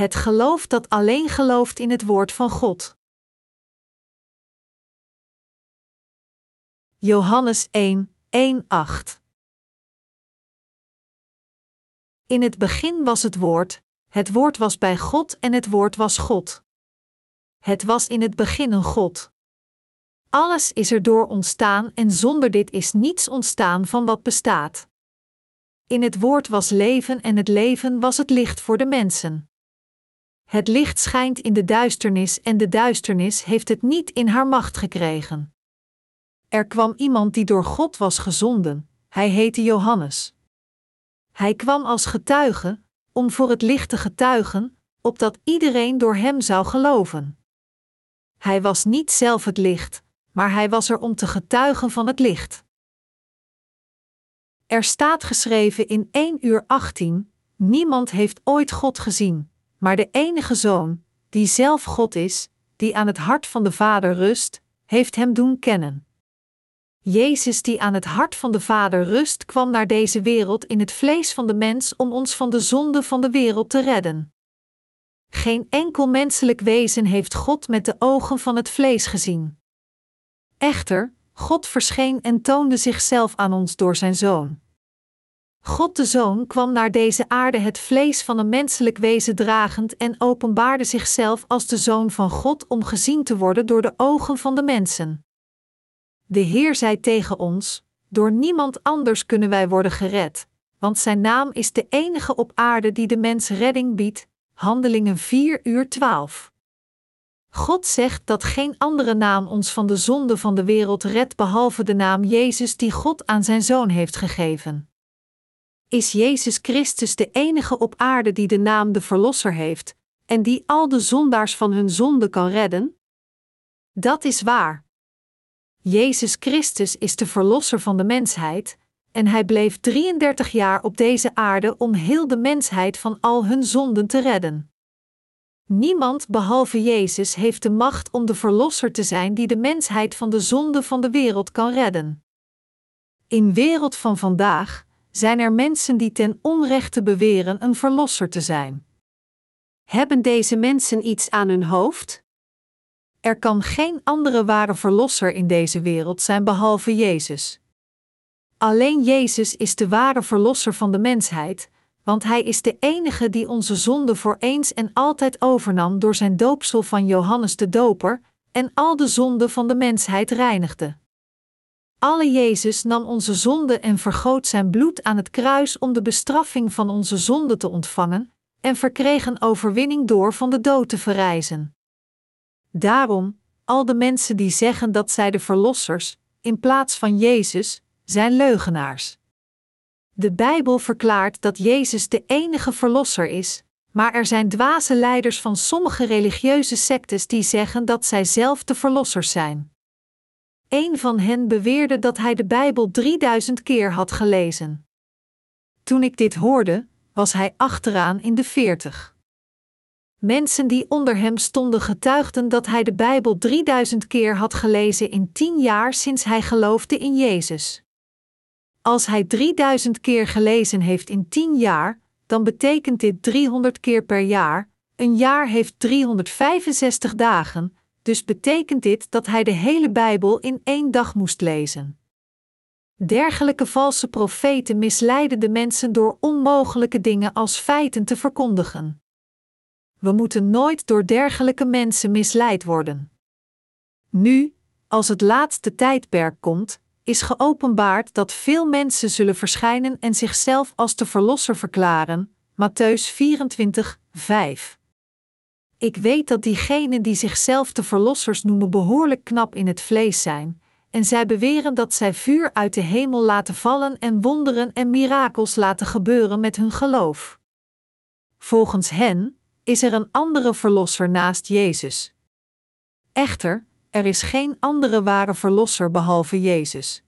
Het geloof dat alleen gelooft in het woord van God. Johannes 1, 1, 8 In het begin was het woord, het woord was bij God en het woord was God. Het was in het begin een God. Alles is erdoor ontstaan en zonder dit is niets ontstaan van wat bestaat. In het woord was leven en het leven was het licht voor de mensen. Het licht schijnt in de duisternis en de duisternis heeft het niet in haar macht gekregen. Er kwam iemand die door God was gezonden, hij heette Johannes. Hij kwam als getuige, om voor het licht te getuigen, opdat iedereen door hem zou geloven. Hij was niet zelf het licht, maar hij was er om te getuigen van het licht. Er staat geschreven in 1 uur 18: Niemand heeft ooit God gezien, maar de enige Zoon, die zelf God is, die aan het hart van de Vader rust, heeft hem doen kennen. Jezus, die aan het hart van de Vader rust, kwam naar deze wereld in het vlees van de mens om ons van de zonde van de wereld te redden. Geen enkel menselijk wezen heeft God met de ogen van het vlees gezien. Echter, God verscheen en toonde zichzelf aan ons door zijn Zoon. God de Zoon kwam naar deze aarde het vlees van een menselijk wezen dragend en openbaarde zichzelf als de Zoon van God om gezien te worden door de ogen van de mensen. De Heer zei tegen ons: Door niemand anders kunnen wij worden gered, want Zijn naam is de enige op aarde die de mens redding biedt. Handelingen 4 uur 12. God zegt dat geen andere naam ons van de zonde van de wereld redt behalve de naam Jezus die God aan zijn Zoon heeft gegeven. Is Jezus Christus de enige op aarde die de naam de Verlosser heeft en die al de zondaars van hun zonde kan redden? Dat is waar. Jezus Christus is de Verlosser van de mensheid, en hij bleef 33 jaar op deze aarde om heel de mensheid van al hun zonden te redden. Niemand behalve Jezus heeft de macht om de Verlosser te zijn die de mensheid van de zonde van de wereld kan redden. In wereld van vandaag zijn er mensen die ten onrechte beweren een Verlosser te zijn. Hebben deze mensen iets aan hun hoofd? Er kan geen andere ware Verlosser in deze wereld zijn behalve Jezus. Alleen Jezus is de ware Verlosser van de mensheid, want Hij is de enige die onze zonde voor eens en altijd overnam door zijn doopsel van Johannes de Doper en al de zonden van de mensheid reinigde. Alle Jezus nam onze zonde en vergoot zijn bloed aan het kruis om de bestraffing van onze zonde te ontvangen, en verkreeg een overwinning door van de dood te verrijzen. Daarom, al de mensen die zeggen dat zij de verlossers, in plaats van Jezus, zijn leugenaars. De Bijbel verklaart dat Jezus de enige verlosser is, maar er zijn dwaze leiders van sommige religieuze sectes die zeggen dat zij zelf de verlossers zijn. Een van hen beweerde dat hij de Bijbel 3000 keer had gelezen. Toen ik dit hoorde, was hij achteraan in de veertig. Mensen die onder hem stonden getuigden dat hij de Bijbel 3000 keer had gelezen in 10 jaar sinds hij geloofde in Jezus. Als hij 3000 keer gelezen heeft in 10 jaar, dan betekent dit 300 keer per jaar. Een jaar heeft 365 dagen, dus betekent dit dat hij de hele Bijbel in één dag moest lezen. Dergelijke valse profeten misleiden de mensen door onmogelijke dingen als feiten te verkondigen. We moeten nooit door dergelijke mensen misleid worden. Nu, als het laatste tijdperk komt, is geopenbaard dat veel mensen zullen verschijnen en zichzelf als de Verlosser verklaren. Matthäus 24, 5. Ik weet dat diegenen die zichzelf de Verlossers noemen behoorlijk knap in het vlees zijn, en zij beweren dat zij vuur uit de hemel laten vallen en wonderen en mirakels laten gebeuren met hun geloof. Volgens hen is er een andere Verlosser naast Jezus. Echter, er is geen andere ware verlosser behalve Jezus.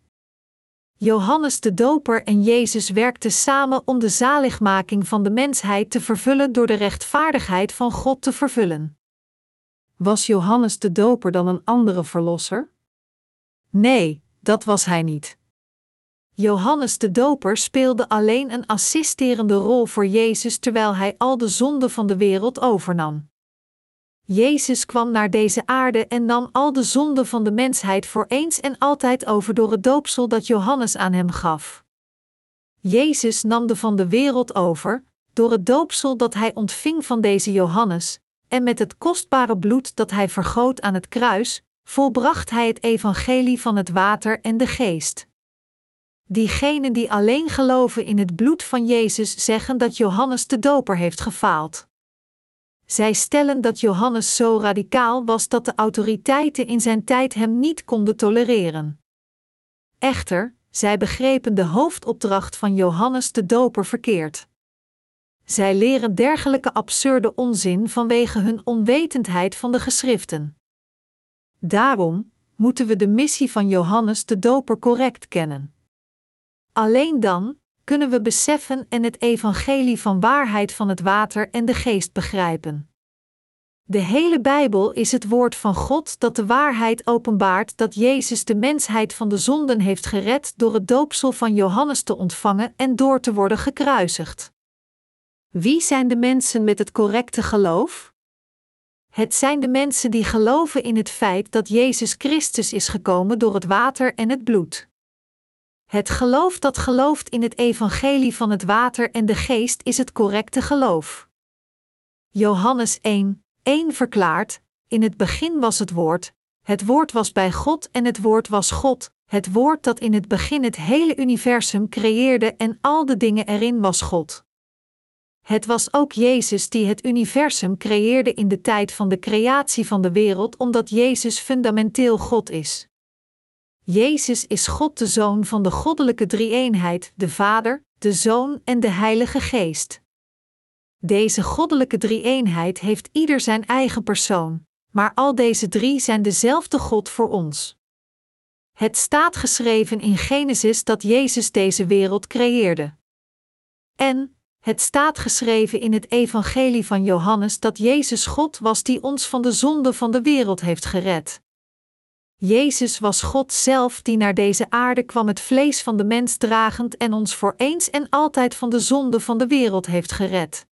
Johannes de Doper en Jezus werkten samen om de zaligmaking van de mensheid te vervullen door de rechtvaardigheid van God te vervullen. Was Johannes de Doper dan een andere verlosser? Nee, dat was hij niet. Johannes de Doper speelde alleen een assisterende rol voor Jezus terwijl hij al de zonden van de wereld overnam. Jezus kwam naar deze aarde en nam al de zonden van de mensheid voor eens en altijd over door het doopsel dat Johannes aan hem gaf. Jezus nam de van de wereld over, door het doopsel dat hij ontving van deze Johannes, en met het kostbare bloed dat hij vergoot aan het kruis, volbracht hij het evangelie van het water en de geest. Diegenen die alleen geloven in het bloed van Jezus zeggen dat Johannes de Doper heeft gefaald. Zij stellen dat Johannes zo radicaal was dat de autoriteiten in zijn tijd hem niet konden tolereren. Echter, zij begrepen de hoofdopdracht van Johannes de Doper verkeerd. Zij leren dergelijke absurde onzin vanwege hun onwetendheid van de geschriften. Daarom moeten we de missie van Johannes de Doper correct kennen. Alleen dan kunnen we beseffen en het evangelie van waarheid van het water en de geest begrijpen. De hele Bijbel is het woord van God dat de waarheid openbaart dat Jezus de mensheid van de zonden heeft gered door het doopsel van Johannes te ontvangen en door te worden gekruisigd. Wie zijn de mensen met het correcte geloof? Het zijn de mensen die geloven in het feit dat Jezus Christus is gekomen door het water en het bloed. Het geloof dat gelooft in het evangelie van het water en de geest is het correcte geloof. Johannes 1, 1 verklaart: In het begin was het woord, het woord was bij God en het woord was God, het woord dat in het begin het hele universum creëerde en al de dingen erin was God. Het was ook Jezus die het universum creëerde in de tijd van de creatie van de wereld, omdat Jezus fundamenteel God is. Jezus is God de Zoon van de goddelijke drie-eenheid, de Vader, de Zoon en de Heilige Geest. Deze goddelijke drie-eenheid heeft ieder zijn eigen persoon, maar al deze drie zijn dezelfde God voor ons. Het staat geschreven in Genesis dat Jezus deze wereld creëerde. En het staat geschreven in het Evangelie van Johannes dat Jezus God was die ons van de zonde van de wereld heeft gered. Jezus was God zelf die naar deze aarde kwam het vlees van de mens dragend en ons voor eens en altijd van de zonde van de wereld heeft gered.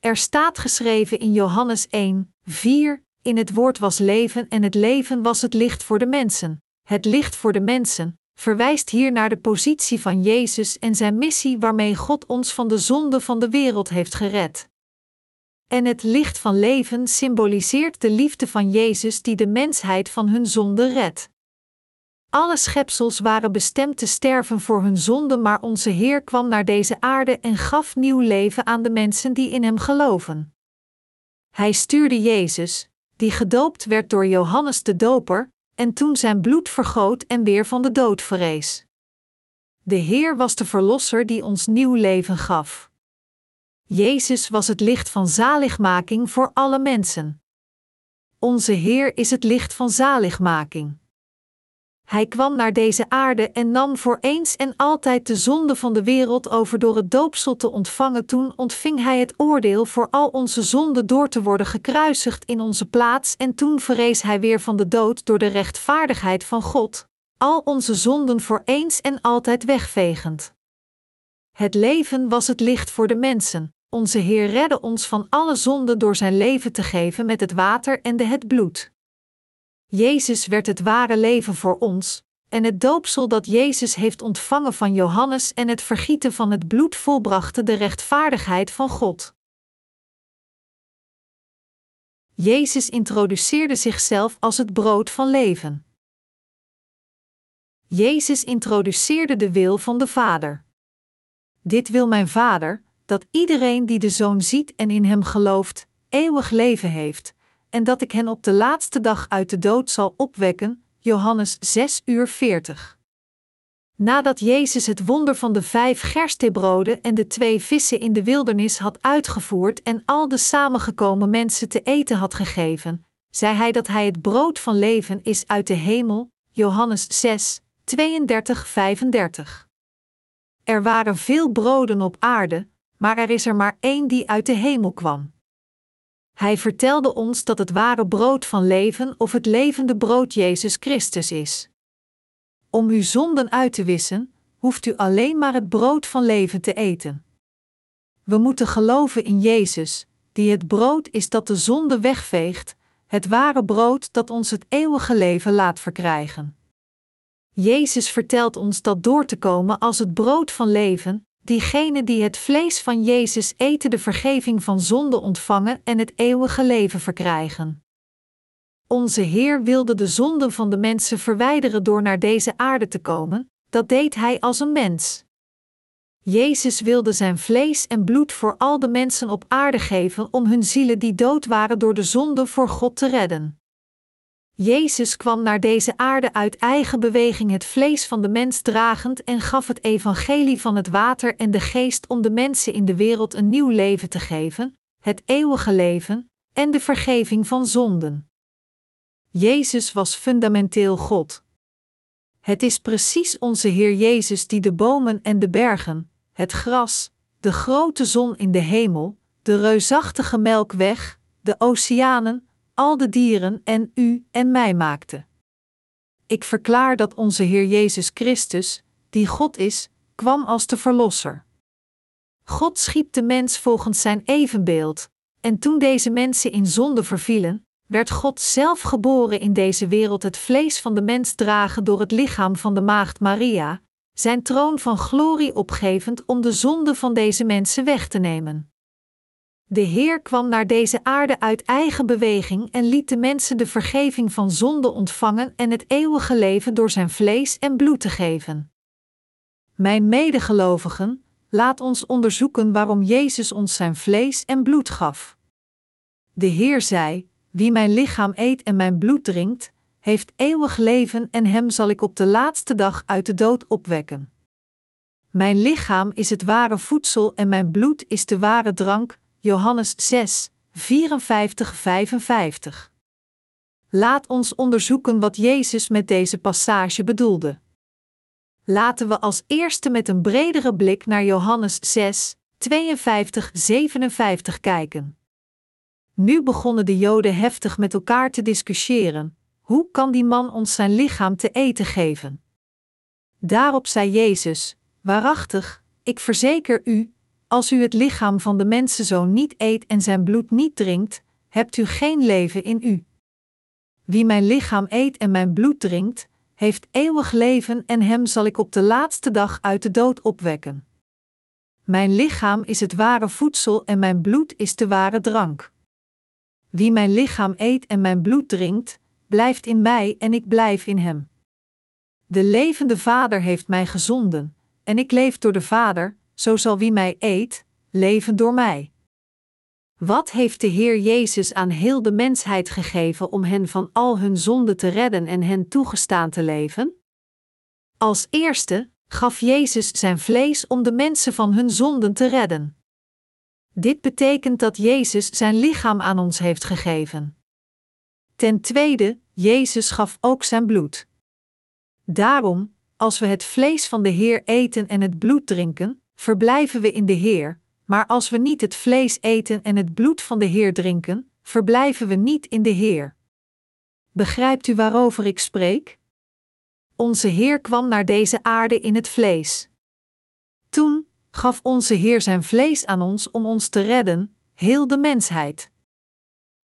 Er staat geschreven in Johannes 1, 4: In het woord was leven en het leven was het licht voor de mensen. Het licht voor de mensen verwijst hier naar de positie van Jezus en zijn missie waarmee God ons van de zonde van de wereld heeft gered. En het licht van leven symboliseert de liefde van Jezus die de mensheid van hun zonde redt. Alle schepsels waren bestemd te sterven voor hun zonde, maar onze Heer kwam naar deze aarde en gaf nieuw leven aan de mensen die in Hem geloven. Hij stuurde Jezus, die gedoopt werd door Johannes de Doper, en toen zijn bloed vergoot en weer van de dood verrees. De Heer was de Verlosser die ons nieuw leven gaf. Jezus was het licht van zaligmaking voor alle mensen. Onze Heer is het licht van zaligmaking. Hij kwam naar deze aarde en nam voor eens en altijd de zonde van de wereld over door het doopsel te ontvangen. Toen ontving hij het oordeel voor al onze zonden door te worden gekruisigd in onze plaats en toen verrees hij weer van de dood door de rechtvaardigheid van God, al onze zonden voor eens en altijd wegvegend. Het leven was het licht voor de mensen. Onze Heer redde ons van alle zonden door zijn leven te geven met het water en de het bloed. Jezus werd het ware leven voor ons, en het doopsel dat Jezus heeft ontvangen van Johannes en het vergieten van het bloed volbrachten de rechtvaardigheid van God. Jezus introduceerde zichzelf als het brood van leven. Jezus introduceerde de wil van de Vader. Dit wil mijn Vader, dat iedereen die de Zoon ziet en in hem gelooft, eeuwig leven heeft, en dat ik hen op de laatste dag uit de dood zal opwekken. Johannes 6 uur 40. Nadat Jezus het wonder van de vijf gerstebroden en de twee vissen in de wildernis had uitgevoerd en al de samengekomen mensen te eten had gegeven, zei hij dat hij het brood van leven is uit de hemel. Johannes 6, 32-35. Er waren veel broden op aarde, maar er is er maar één die uit de hemel kwam. Hij vertelde ons dat het ware brood van leven of het levende brood Jezus Christus is. Om uw zonden uit te wissen, hoeft u alleen maar het brood van leven te eten. We moeten geloven in Jezus, die het brood is dat de zonde wegveegt, het ware brood dat ons het eeuwige leven laat verkrijgen. Jezus vertelt ons dat door te komen als het brood van leven, diegenen die het vlees van Jezus eten de vergeving van zonde ontvangen en het eeuwige leven verkrijgen. Onze Heer wilde de zonden van de mensen verwijderen door naar deze aarde te komen, dat deed Hij als een mens. Jezus wilde zijn vlees en bloed voor al de mensen op aarde geven om hun zielen die dood waren door de zonde voor God te redden. Jezus kwam naar deze aarde uit eigen beweging het vlees van de mens dragend en gaf het evangelie van het water en de geest om de mensen in de wereld een nieuw leven te geven, het eeuwige leven en de vergeving van zonden. Jezus was fundamenteel God. Het is precies onze Heer Jezus die de bomen en de bergen, het gras, de grote zon in de hemel, de reusachtige melkweg, de oceanen, al de dieren en u en mij maakte. Ik verklaar dat onze Heer Jezus Christus, die God is, kwam als de Verlosser. God schiep de mens volgens zijn evenbeeld, en toen deze mensen in zonde vervielen, werd God zelf geboren in deze wereld het vlees van de mens dragen door het lichaam van de maagd Maria, zijn troon van glorie opgevend om de zonde van deze mensen weg te nemen. De Heer kwam naar deze aarde uit eigen beweging en liet de mensen de vergeving van zonde ontvangen en het eeuwige leven door zijn vlees en bloed te geven. Mijn medegelovigen, laat ons onderzoeken waarom Jezus ons zijn vlees en bloed gaf. De Heer zei: Wie mijn lichaam eet en mijn bloed drinkt, heeft eeuwig leven en hem zal ik op de laatste dag uit de dood opwekken. Mijn lichaam is het ware voedsel en mijn bloed is de ware drank, Johannes 6, 54, 55. Laat ons onderzoeken wat Jezus met deze passage bedoelde. Laten we als eerste met een bredere blik naar Johannes 6, 52, 57 kijken. Nu begonnen de Joden heftig met elkaar te discussiëren: hoe kan die man ons zijn lichaam te eten geven? Daarop zei Jezus: Waarachtig, ik verzeker u, als u het lichaam van de mensenzoon niet eet en zijn bloed niet drinkt, hebt u geen leven in u. Wie mijn lichaam eet en mijn bloed drinkt, heeft eeuwig leven en hem zal ik op de laatste dag uit de dood opwekken. Mijn lichaam is het ware voedsel en mijn bloed is de ware drank. Wie mijn lichaam eet en mijn bloed drinkt, blijft in mij en ik blijf in hem. De levende Vader heeft mij gezonden, en ik leef door de Vader, zo zal wie mij eet, leven door mij. Wat heeft de Heer Jezus aan heel de mensheid gegeven om hen van al hun zonden te redden en hen toegestaan te leven? Als eerste gaf Jezus zijn vlees om de mensen van hun zonden te redden. Dit betekent dat Jezus zijn lichaam aan ons heeft gegeven. Ten tweede, Jezus gaf ook zijn bloed. Daarom, als we het vlees van de Heer eten en het bloed drinken, verblijven we in de Heer, maar als we niet het vlees eten en het bloed van de Heer drinken, verblijven we niet in de Heer. Begrijpt u waarover ik spreek? Onze Heer kwam naar deze aarde in het vlees. Toen gaf onze Heer zijn vlees aan ons om ons te redden, heel de mensheid.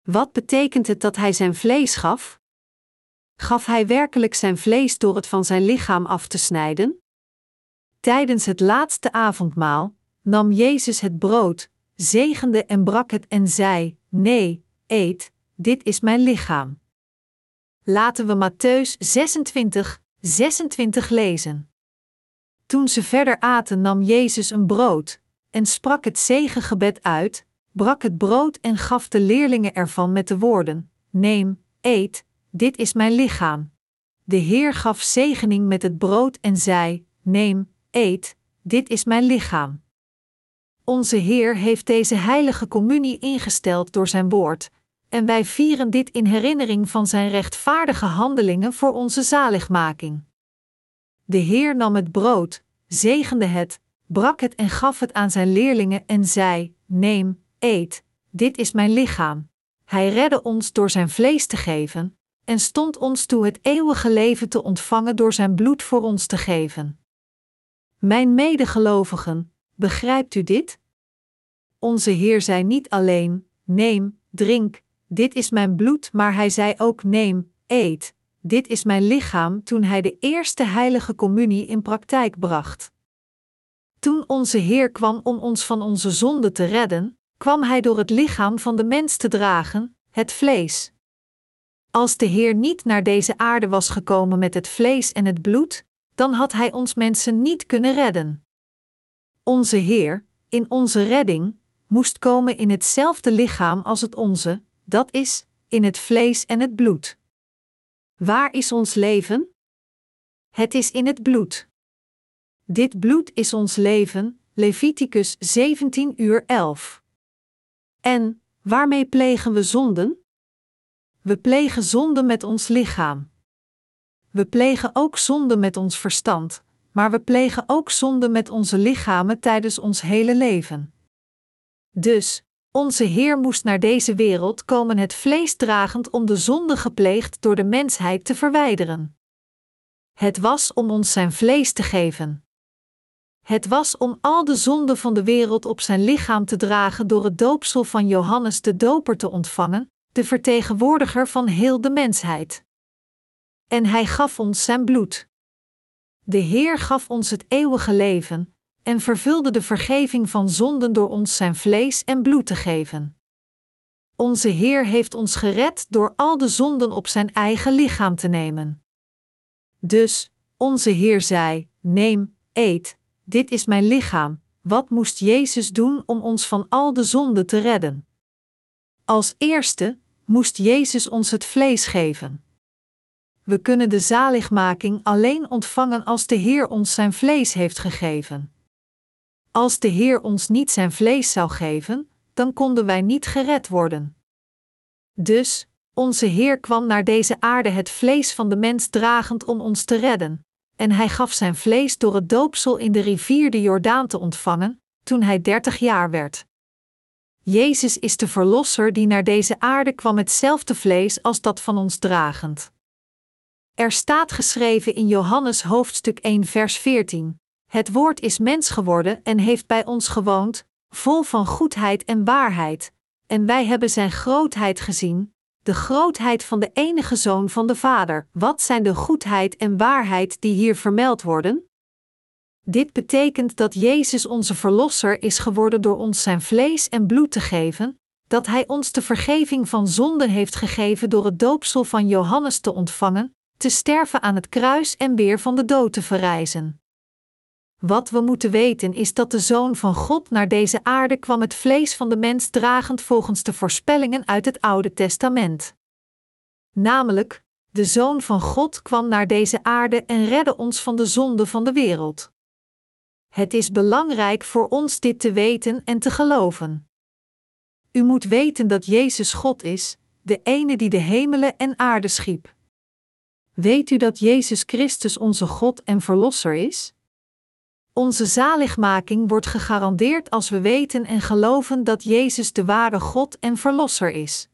Wat betekent het dat Hij zijn vlees gaf? Gaf Hij werkelijk zijn vlees door het van zijn lichaam af te snijden? Tijdens het laatste avondmaal nam Jezus het brood, zegende en brak het en zei: Nee, eet, dit is mijn lichaam. Laten we Matthäus 26, 26 lezen. Toen ze verder aten, nam Jezus een brood en sprak het zegengebed uit, brak het brood en gaf de leerlingen ervan met de woorden: Neem, eet, dit is mijn lichaam. De Heer gaf zegening met het brood en zei: Neem, eet, dit is mijn lichaam. Onze Heer heeft deze heilige communie ingesteld door zijn woord, en wij vieren dit in herinnering van zijn rechtvaardige handelingen voor onze zaligmaking. De Heer nam het brood, zegende het, brak het en gaf het aan zijn leerlingen en zei: Neem, eet, dit is mijn lichaam. Hij redde ons door zijn vlees te geven, en stond ons toe het eeuwige leven te ontvangen door zijn bloed voor ons te geven. Mijn medegelovigen, begrijpt u dit? Onze Heer zei niet alleen: Neem, drink, dit is mijn bloed, maar hij zei ook: Neem, eet, dit is mijn lichaam toen hij de eerste heilige communie in praktijk bracht. Toen onze Heer kwam om ons van onze zonde te redden, kwam hij door het lichaam van de mens te dragen, het vlees. Als de Heer niet naar deze aarde was gekomen met het vlees en het bloed, dan had hij ons mensen niet kunnen redden. Onze Heer, in onze redding, moest komen in hetzelfde lichaam als het onze, dat is, in het vlees en het bloed. Waar is ons leven? Het is in het bloed. Dit bloed is ons leven, Leviticus 17 uur 11. En, waarmee plegen we zonden? We plegen zonde met ons lichaam. We plegen ook zonde met ons verstand, maar we plegen ook zonde met onze lichamen tijdens ons hele leven. Dus, onze Heer moest naar deze wereld komen het vlees dragend om de zonde gepleegd door de mensheid te verwijderen. Het was om ons zijn vlees te geven. Het was om al de zonden van de wereld op zijn lichaam te dragen door het doopsel van Johannes de Doper te ontvangen, de vertegenwoordiger van heel de mensheid. En hij gaf ons zijn bloed. De Heer gaf ons het eeuwige leven, en vervulde de vergeving van zonden door ons zijn vlees en bloed te geven. Onze Heer heeft ons gered door al de zonden op zijn eigen lichaam te nemen. Dus, onze Heer zei: Neem, eet, dit is mijn lichaam. Wat moest Jezus doen om ons van al de zonden te redden? Als eerste moest Jezus ons het vlees geven. We kunnen de zaligmaking alleen ontvangen als de Heer ons zijn vlees heeft gegeven. Als de Heer ons niet zijn vlees zou geven, dan konden wij niet gered worden. Dus, onze Heer kwam naar deze aarde het vlees van de mens dragend om ons te redden, en hij gaf zijn vlees door het doopsel in de rivier de Jordaan te ontvangen, toen hij dertig jaar werd. Jezus is de Verlosser die naar deze aarde kwam hetzelfde vlees als dat van ons dragend. Er staat geschreven in Johannes hoofdstuk 1 vers 14. Het woord is mens geworden en heeft bij ons gewoond, vol van goedheid en waarheid, en wij hebben zijn grootheid gezien, de grootheid van de enige zoon van de Vader. Wat zijn de goedheid en waarheid die hier vermeld worden? Dit betekent dat Jezus onze Verlosser is geworden door ons zijn vlees en bloed te geven, dat Hij ons de vergeving van zonden heeft gegeven door het doopsel van Johannes te ontvangen, te sterven aan het kruis en weer van de dood te verrijzen. Wat we moeten weten is dat de Zoon van God naar deze aarde kwam het vlees van de mens dragend volgens de voorspellingen uit het Oude Testament. Namelijk, de Zoon van God kwam naar deze aarde en redde ons van de zonde van de wereld. Het is belangrijk voor ons dit te weten en te geloven. U moet weten dat Jezus God is, de ene die de hemelen en aarde schiep. Weet u dat Jezus Christus onze God en Verlosser is? Onze zaligmaking wordt gegarandeerd als we weten en geloven dat Jezus de ware God en Verlosser is.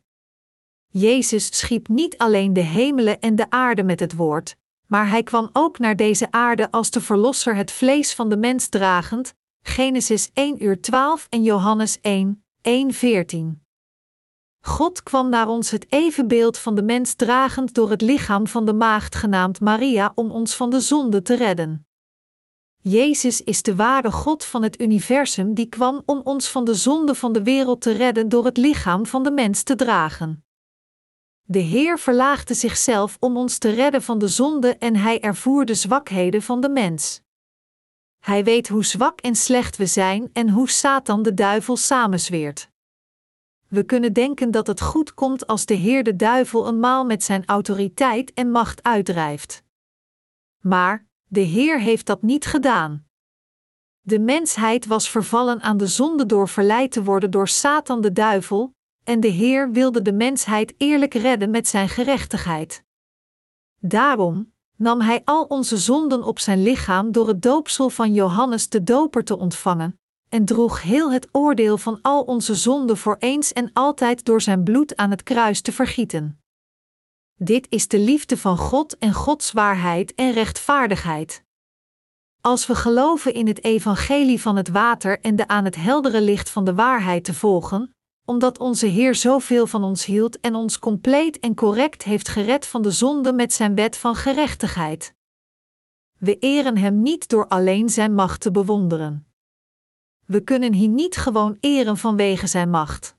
Jezus schiep niet alleen de hemelen en de aarde met het woord, maar hij kwam ook naar deze aarde als de Verlosser het vlees van de mens dragend, Genesis 1 uur 12 en Johannes 1, 1 14. God kwam naar ons het evenbeeld van de mens dragend door het lichaam van de maagd genaamd Maria om ons van de zonde te redden. Jezus is de ware God van het universum die kwam om ons van de zonde van de wereld te redden door het lichaam van de mens te dragen. De Heer verlaagde zichzelf om ons te redden van de zonde en hij ervoer de zwakheden van de mens. Hij weet hoe zwak en slecht we zijn en hoe Satan de duivel samenzweert. We kunnen denken dat het goed komt als de Heer de duivel eenmaal met zijn autoriteit en macht uitdrijft. Maar, de Heer heeft dat niet gedaan. De mensheid was vervallen aan de zonde door verleid te worden door Satan de duivel, en de Heer wilde de mensheid eerlijk redden met zijn gerechtigheid. Daarom nam Hij al onze zonden op zijn lichaam door het doopsel van Johannes de Doper te ontvangen, en droeg heel het oordeel van al onze zonden voor eens en altijd door zijn bloed aan het kruis te vergieten. Dit is de liefde van God en Gods waarheid en rechtvaardigheid. Als we geloven in het evangelie van het water en de aan het heldere licht van de waarheid te volgen, omdat onze Heer zoveel van ons hield en ons compleet en correct heeft gered van de zonde met zijn wet van gerechtigheid. We eren Hem niet door alleen Zijn macht te bewonderen. We kunnen hier niet gewoon eren vanwege Zijn macht.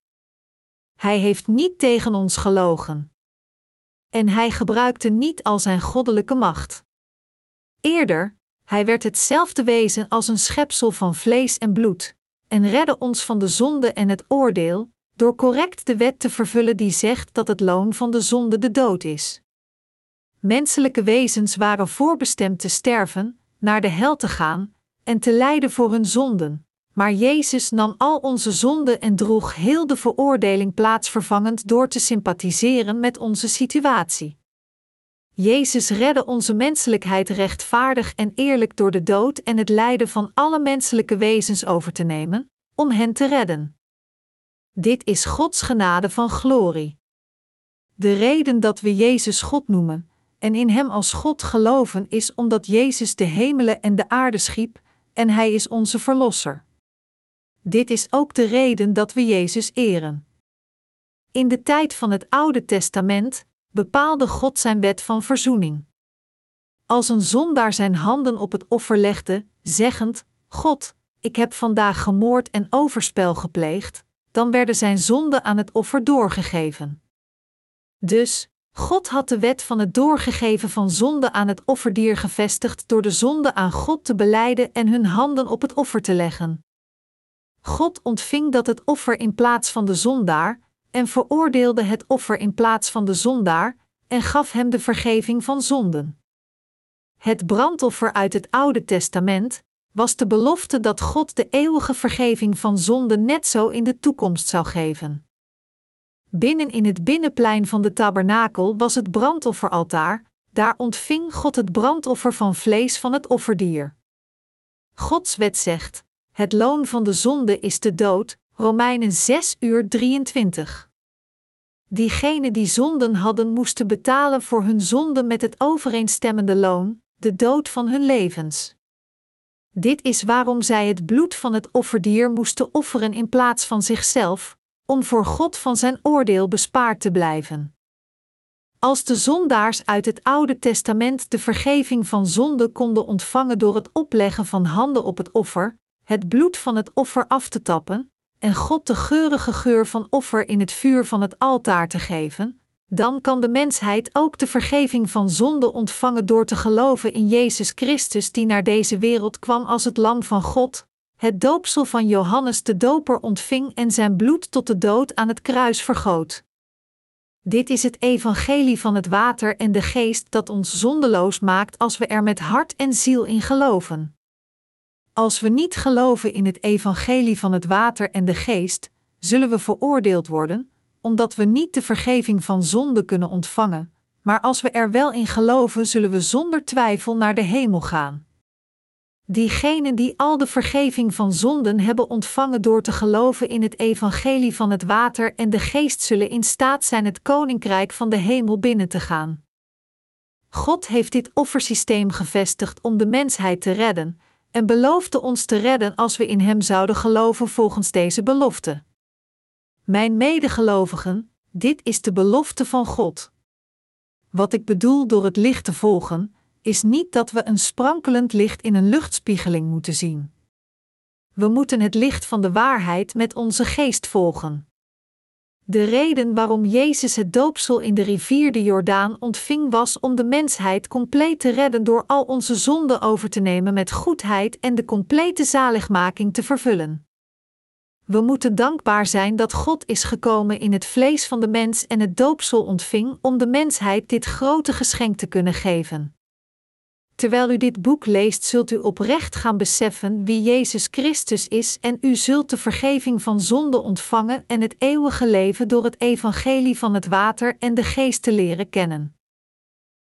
Hij heeft niet tegen ons gelogen. En Hij gebruikte niet al Zijn goddelijke macht. Eerder, Hij werd hetzelfde wezen als een schepsel van vlees en bloed, en redde ons van de zonde en het oordeel, door correct de wet te vervullen die zegt dat het loon van de zonde de dood is. Menselijke wezens waren voorbestemd te sterven, naar de hel te gaan en te lijden voor hun zonden, maar Jezus nam al onze zonden en droeg heel de veroordeling plaatsvervangend door te sympathiseren met onze situatie. Jezus redde onze menselijkheid rechtvaardig en eerlijk door de dood en het lijden van alle menselijke wezens over te nemen, om hen te redden. Dit is Gods genade van glorie. De reden dat we Jezus God noemen en in Hem als God geloven is omdat Jezus de hemelen en de aarde schiep en Hij is onze Verlosser. Dit is ook de reden dat we Jezus eren. In de tijd van het Oude Testament bepaalde God zijn wet van verzoening. Als een zondaar zijn handen op het offer legde, zeggend: God, ik heb vandaag gemoord en overspel gepleegd, dan werden zijn zonden aan het offer doorgegeven. Dus, God had de wet van het doorgegeven van zonde aan het offerdier gevestigd door de zonde aan God te beleiden en hun handen op het offer te leggen. God ontving dat het offer in plaats van de zondaar, en veroordeelde het offer in plaats van de zondaar, en gaf hem de vergeving van zonden. Het brandoffer uit het Oude Testament, was de belofte dat God de eeuwige vergeving van zonde net zo in de toekomst zou geven. Binnen in het binnenplein van de tabernakel was het brandofferaltaar, daar ontving God het brandoffer van vlees van het offerdier. Gods wet zegt: het loon van de zonde is de dood, Romeinen 6 uur 23. Diegenen die zonden hadden moesten betalen voor hun zonde met het overeenstemmende loon, de dood van hun levens. Dit is waarom zij het bloed van het offerdier moesten offeren in plaats van zichzelf, om voor God van zijn oordeel bespaard te blijven. Als de zondaars uit het Oude Testament de vergeving van zonde konden ontvangen door het opleggen van handen op het offer, het bloed van het offer af te tappen, en God de geurige geur van offer in het vuur van het altaar te geven, dan kan de mensheid ook de vergeving van zonde ontvangen door te geloven in Jezus Christus die naar deze wereld kwam als het lam van God, het doopsel van Johannes de Doper ontving en zijn bloed tot de dood aan het kruis vergoot. Dit is het evangelie van het water en de geest dat ons zondeloos maakt als we er met hart en ziel in geloven. Als we niet geloven in het evangelie van het water en de geest, zullen we veroordeeld worden, omdat we niet de vergeving van zonde kunnen ontvangen, maar als we er wel in geloven, zullen we zonder twijfel naar de hemel gaan. Diegenen die al de vergeving van zonden hebben ontvangen door te geloven in het evangelie van het water en de geest zullen in staat zijn het koninkrijk van de hemel binnen te gaan. God heeft dit offersysteem gevestigd om de mensheid te redden, en beloofde ons te redden als we in Hem zouden geloven volgens deze belofte. Mijn medegelovigen, dit is de belofte van God. Wat ik bedoel door het licht te volgen, is niet dat we een sprankelend licht in een luchtspiegeling moeten zien. We moeten het licht van de waarheid met onze geest volgen. De reden waarom Jezus het doopsel in de rivier de Jordaan ontving was om de mensheid compleet te redden door al onze zonden over te nemen met goedheid en de complete zaligmaking te vervullen. We moeten dankbaar zijn dat God is gekomen in het vlees van de mens en het doopsel ontving om de mensheid dit grote geschenk te kunnen geven. Terwijl u dit boek leest, zult u oprecht gaan beseffen wie Jezus Christus is en u zult de vergeving van zonde ontvangen en het eeuwige leven door het evangelie van het water en de geest te leren kennen.